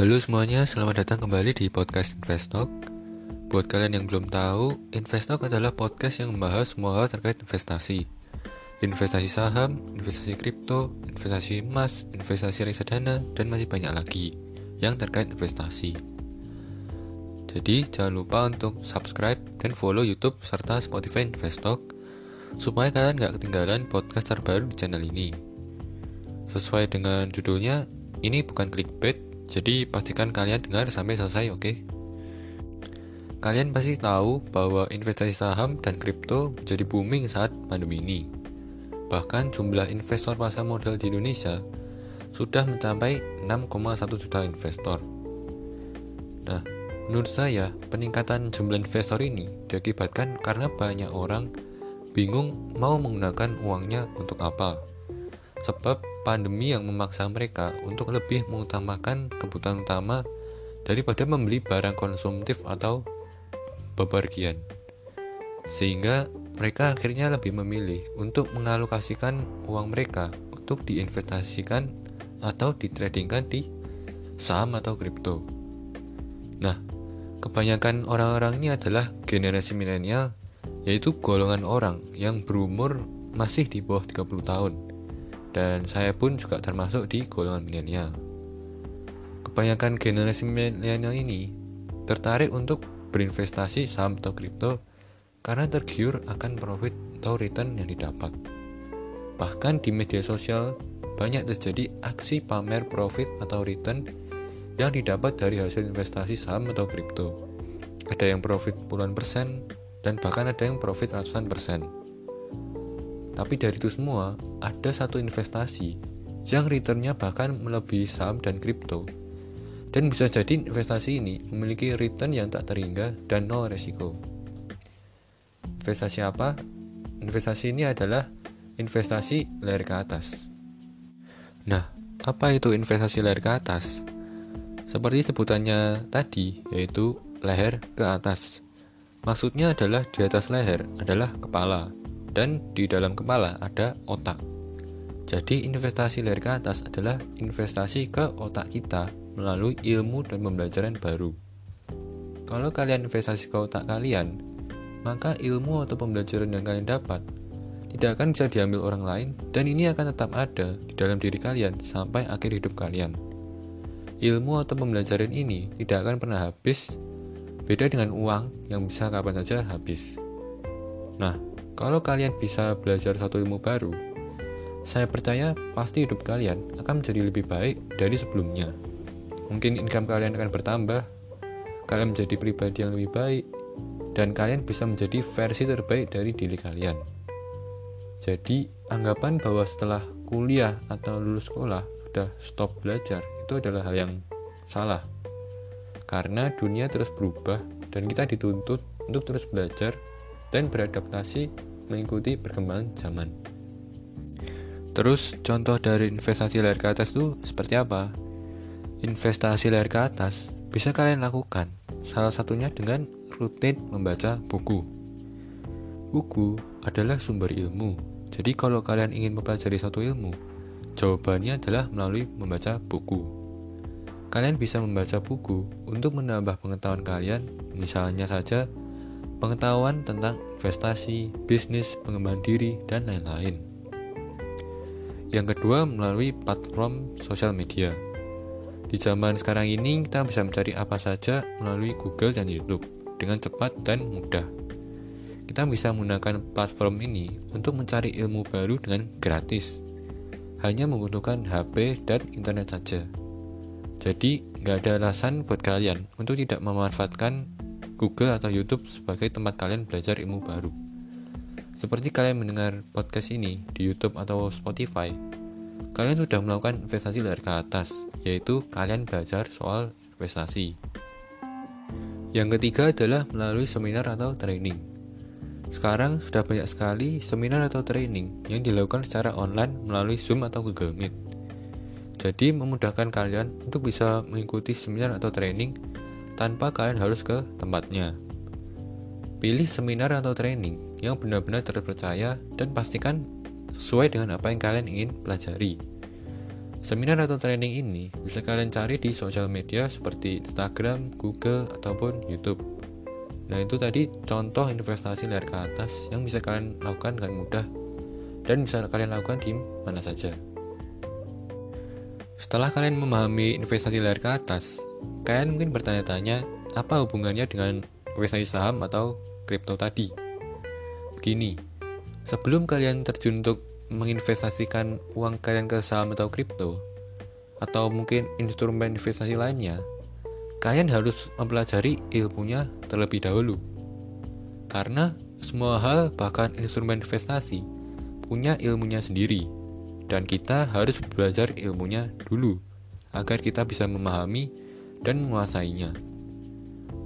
Halo semuanya, selamat datang kembali di podcast Investok. Buat kalian yang belum tahu, Investok adalah podcast yang membahas semua hal terkait investasi. Investasi saham, investasi kripto, investasi emas, investasi reksadana, dan masih banyak lagi yang terkait investasi. Jadi jangan lupa untuk subscribe dan follow YouTube serta Spotify Investok supaya kalian gak ketinggalan podcast terbaru di channel ini. Sesuai dengan judulnya, ini bukan clickbait, jadi pastikan kalian dengar sampai selesai, oke? Okay? Kalian pasti tahu bahwa investasi saham dan kripto jadi booming saat pandemi ini. Bahkan jumlah investor pasar modal di Indonesia sudah mencapai 6,1 juta investor. Nah, menurut saya peningkatan jumlah investor ini diakibatkan karena banyak orang bingung mau menggunakan uangnya untuk apa. Sebab pandemi yang memaksa mereka untuk lebih mengutamakan kebutuhan utama daripada membeli barang konsumtif atau bepergian. Sehingga mereka akhirnya lebih memilih untuk mengalokasikan uang mereka untuk diinvestasikan atau ditradingkan di saham atau kripto. Nah, kebanyakan orang-orang ini adalah generasi milenial, yaitu golongan orang yang berumur masih di bawah 30 tahun dan saya pun juga termasuk di golongan milenial. Kebanyakan generasi milenial ini tertarik untuk berinvestasi saham atau kripto karena tergiur akan profit atau return yang didapat. Bahkan di media sosial banyak terjadi aksi pamer profit atau return yang didapat dari hasil investasi saham atau kripto. Ada yang profit puluhan persen dan bahkan ada yang profit ratusan persen. Tapi dari itu semua, ada satu investasi yang returnnya bahkan melebihi saham dan kripto. Dan bisa jadi investasi ini memiliki return yang tak terhingga dan nol resiko. Investasi apa? Investasi ini adalah investasi layar ke atas. Nah, apa itu investasi layar ke atas? Seperti sebutannya tadi, yaitu leher ke atas. Maksudnya adalah di atas leher adalah kepala, dan di dalam kepala ada otak. Jadi investasi dari ke atas adalah investasi ke otak kita melalui ilmu dan pembelajaran baru. Kalau kalian investasi ke otak kalian, maka ilmu atau pembelajaran yang kalian dapat tidak akan bisa diambil orang lain dan ini akan tetap ada di dalam diri kalian sampai akhir hidup kalian. Ilmu atau pembelajaran ini tidak akan pernah habis, beda dengan uang yang bisa kapan saja habis. Nah, kalau kalian bisa belajar satu ilmu baru, saya percaya pasti hidup kalian akan menjadi lebih baik dari sebelumnya. Mungkin income kalian akan bertambah, kalian menjadi pribadi yang lebih baik, dan kalian bisa menjadi versi terbaik dari diri kalian. Jadi, anggapan bahwa setelah kuliah atau lulus sekolah sudah stop belajar itu adalah hal yang salah. Karena dunia terus berubah dan kita dituntut untuk terus belajar dan beradaptasi mengikuti perkembangan zaman. Terus contoh dari investasi layar ke atas itu seperti apa? Investasi layar ke atas bisa kalian lakukan salah satunya dengan rutin membaca buku. Buku adalah sumber ilmu. Jadi kalau kalian ingin mempelajari satu ilmu, jawabannya adalah melalui membaca buku. Kalian bisa membaca buku untuk menambah pengetahuan kalian, misalnya saja pengetahuan tentang investasi, bisnis, pengembangan diri, dan lain-lain. Yang kedua, melalui platform sosial media. Di zaman sekarang ini, kita bisa mencari apa saja melalui Google dan YouTube dengan cepat dan mudah. Kita bisa menggunakan platform ini untuk mencari ilmu baru dengan gratis. Hanya membutuhkan HP dan internet saja. Jadi, nggak ada alasan buat kalian untuk tidak memanfaatkan Google atau YouTube sebagai tempat kalian belajar ilmu baru. Seperti kalian mendengar podcast ini di YouTube atau Spotify, kalian sudah melakukan investasi dari ke atas, yaitu kalian belajar soal investasi. Yang ketiga adalah melalui seminar atau training. Sekarang sudah banyak sekali seminar atau training yang dilakukan secara online melalui Zoom atau Google Meet. Jadi memudahkan kalian untuk bisa mengikuti seminar atau training tanpa kalian harus ke tempatnya. Pilih seminar atau training yang benar-benar terpercaya dan pastikan sesuai dengan apa yang kalian ingin pelajari. Seminar atau training ini bisa kalian cari di sosial media seperti Instagram, Google, ataupun YouTube. Nah itu tadi contoh investasi layar ke atas yang bisa kalian lakukan dengan mudah dan bisa kalian lakukan di mana saja. Setelah kalian memahami investasi layar ke atas, kalian mungkin bertanya-tanya apa hubungannya dengan investasi saham atau kripto tadi. Begini, sebelum kalian terjun untuk menginvestasikan uang kalian ke saham atau kripto, atau mungkin instrumen investasi lainnya, kalian harus mempelajari ilmunya terlebih dahulu. Karena semua hal, bahkan instrumen investasi, punya ilmunya sendiri, dan kita harus belajar ilmunya dulu agar kita bisa memahami dan menguasainya.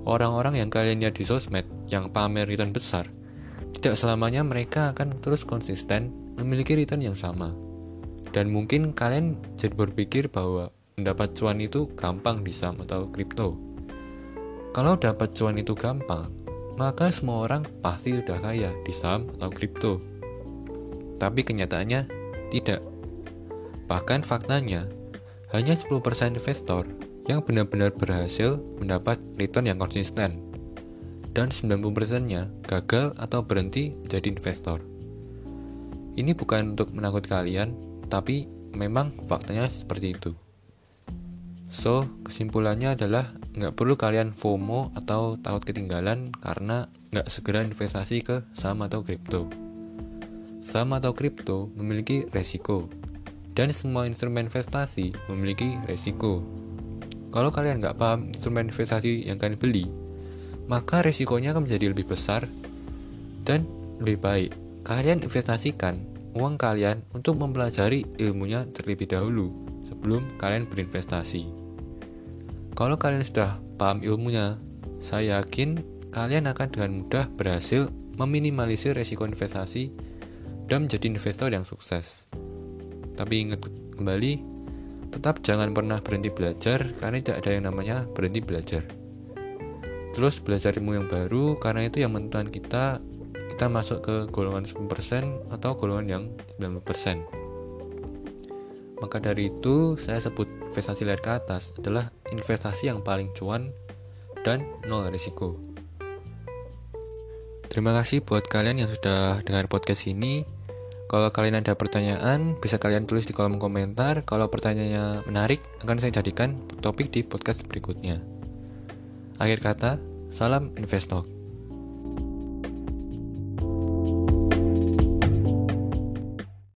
Orang-orang yang kalian lihat di sosmed yang pamer return besar, tidak selamanya mereka akan terus konsisten memiliki return yang sama. Dan mungkin kalian jadi berpikir bahwa mendapat cuan itu gampang di saham atau kripto. Kalau dapat cuan itu gampang, maka semua orang pasti sudah kaya di saham atau kripto. Tapi kenyataannya tidak. Bahkan faktanya, hanya 10% investor yang benar-benar berhasil mendapat return yang konsisten dan 90%-nya gagal atau berhenti menjadi investor. Ini bukan untuk menakut kalian, tapi memang faktanya seperti itu. So, kesimpulannya adalah nggak perlu kalian FOMO atau takut ketinggalan karena nggak segera investasi ke saham atau kripto. Saham atau kripto memiliki resiko, dan semua instrumen investasi memiliki resiko. Kalau kalian nggak paham instrumen investasi yang kalian beli, maka resikonya akan menjadi lebih besar dan lebih baik kalian investasikan uang kalian untuk mempelajari ilmunya terlebih dahulu sebelum kalian berinvestasi. Kalau kalian sudah paham ilmunya, saya yakin kalian akan dengan mudah berhasil meminimalisir resiko investasi dan menjadi investor yang sukses. Tapi ingat kembali, tetap jangan pernah berhenti belajar karena tidak ada yang namanya berhenti belajar. Terus belajar ilmu yang baru karena itu yang menentukan kita kita masuk ke golongan 10% atau golongan yang 90%. Maka dari itu, saya sebut investasi layar ke atas adalah investasi yang paling cuan dan nol risiko. Terima kasih buat kalian yang sudah dengar podcast ini. Kalau kalian ada pertanyaan, bisa kalian tulis di kolom komentar. Kalau pertanyaannya menarik, akan saya jadikan topik di podcast berikutnya. Akhir kata, salam Investok.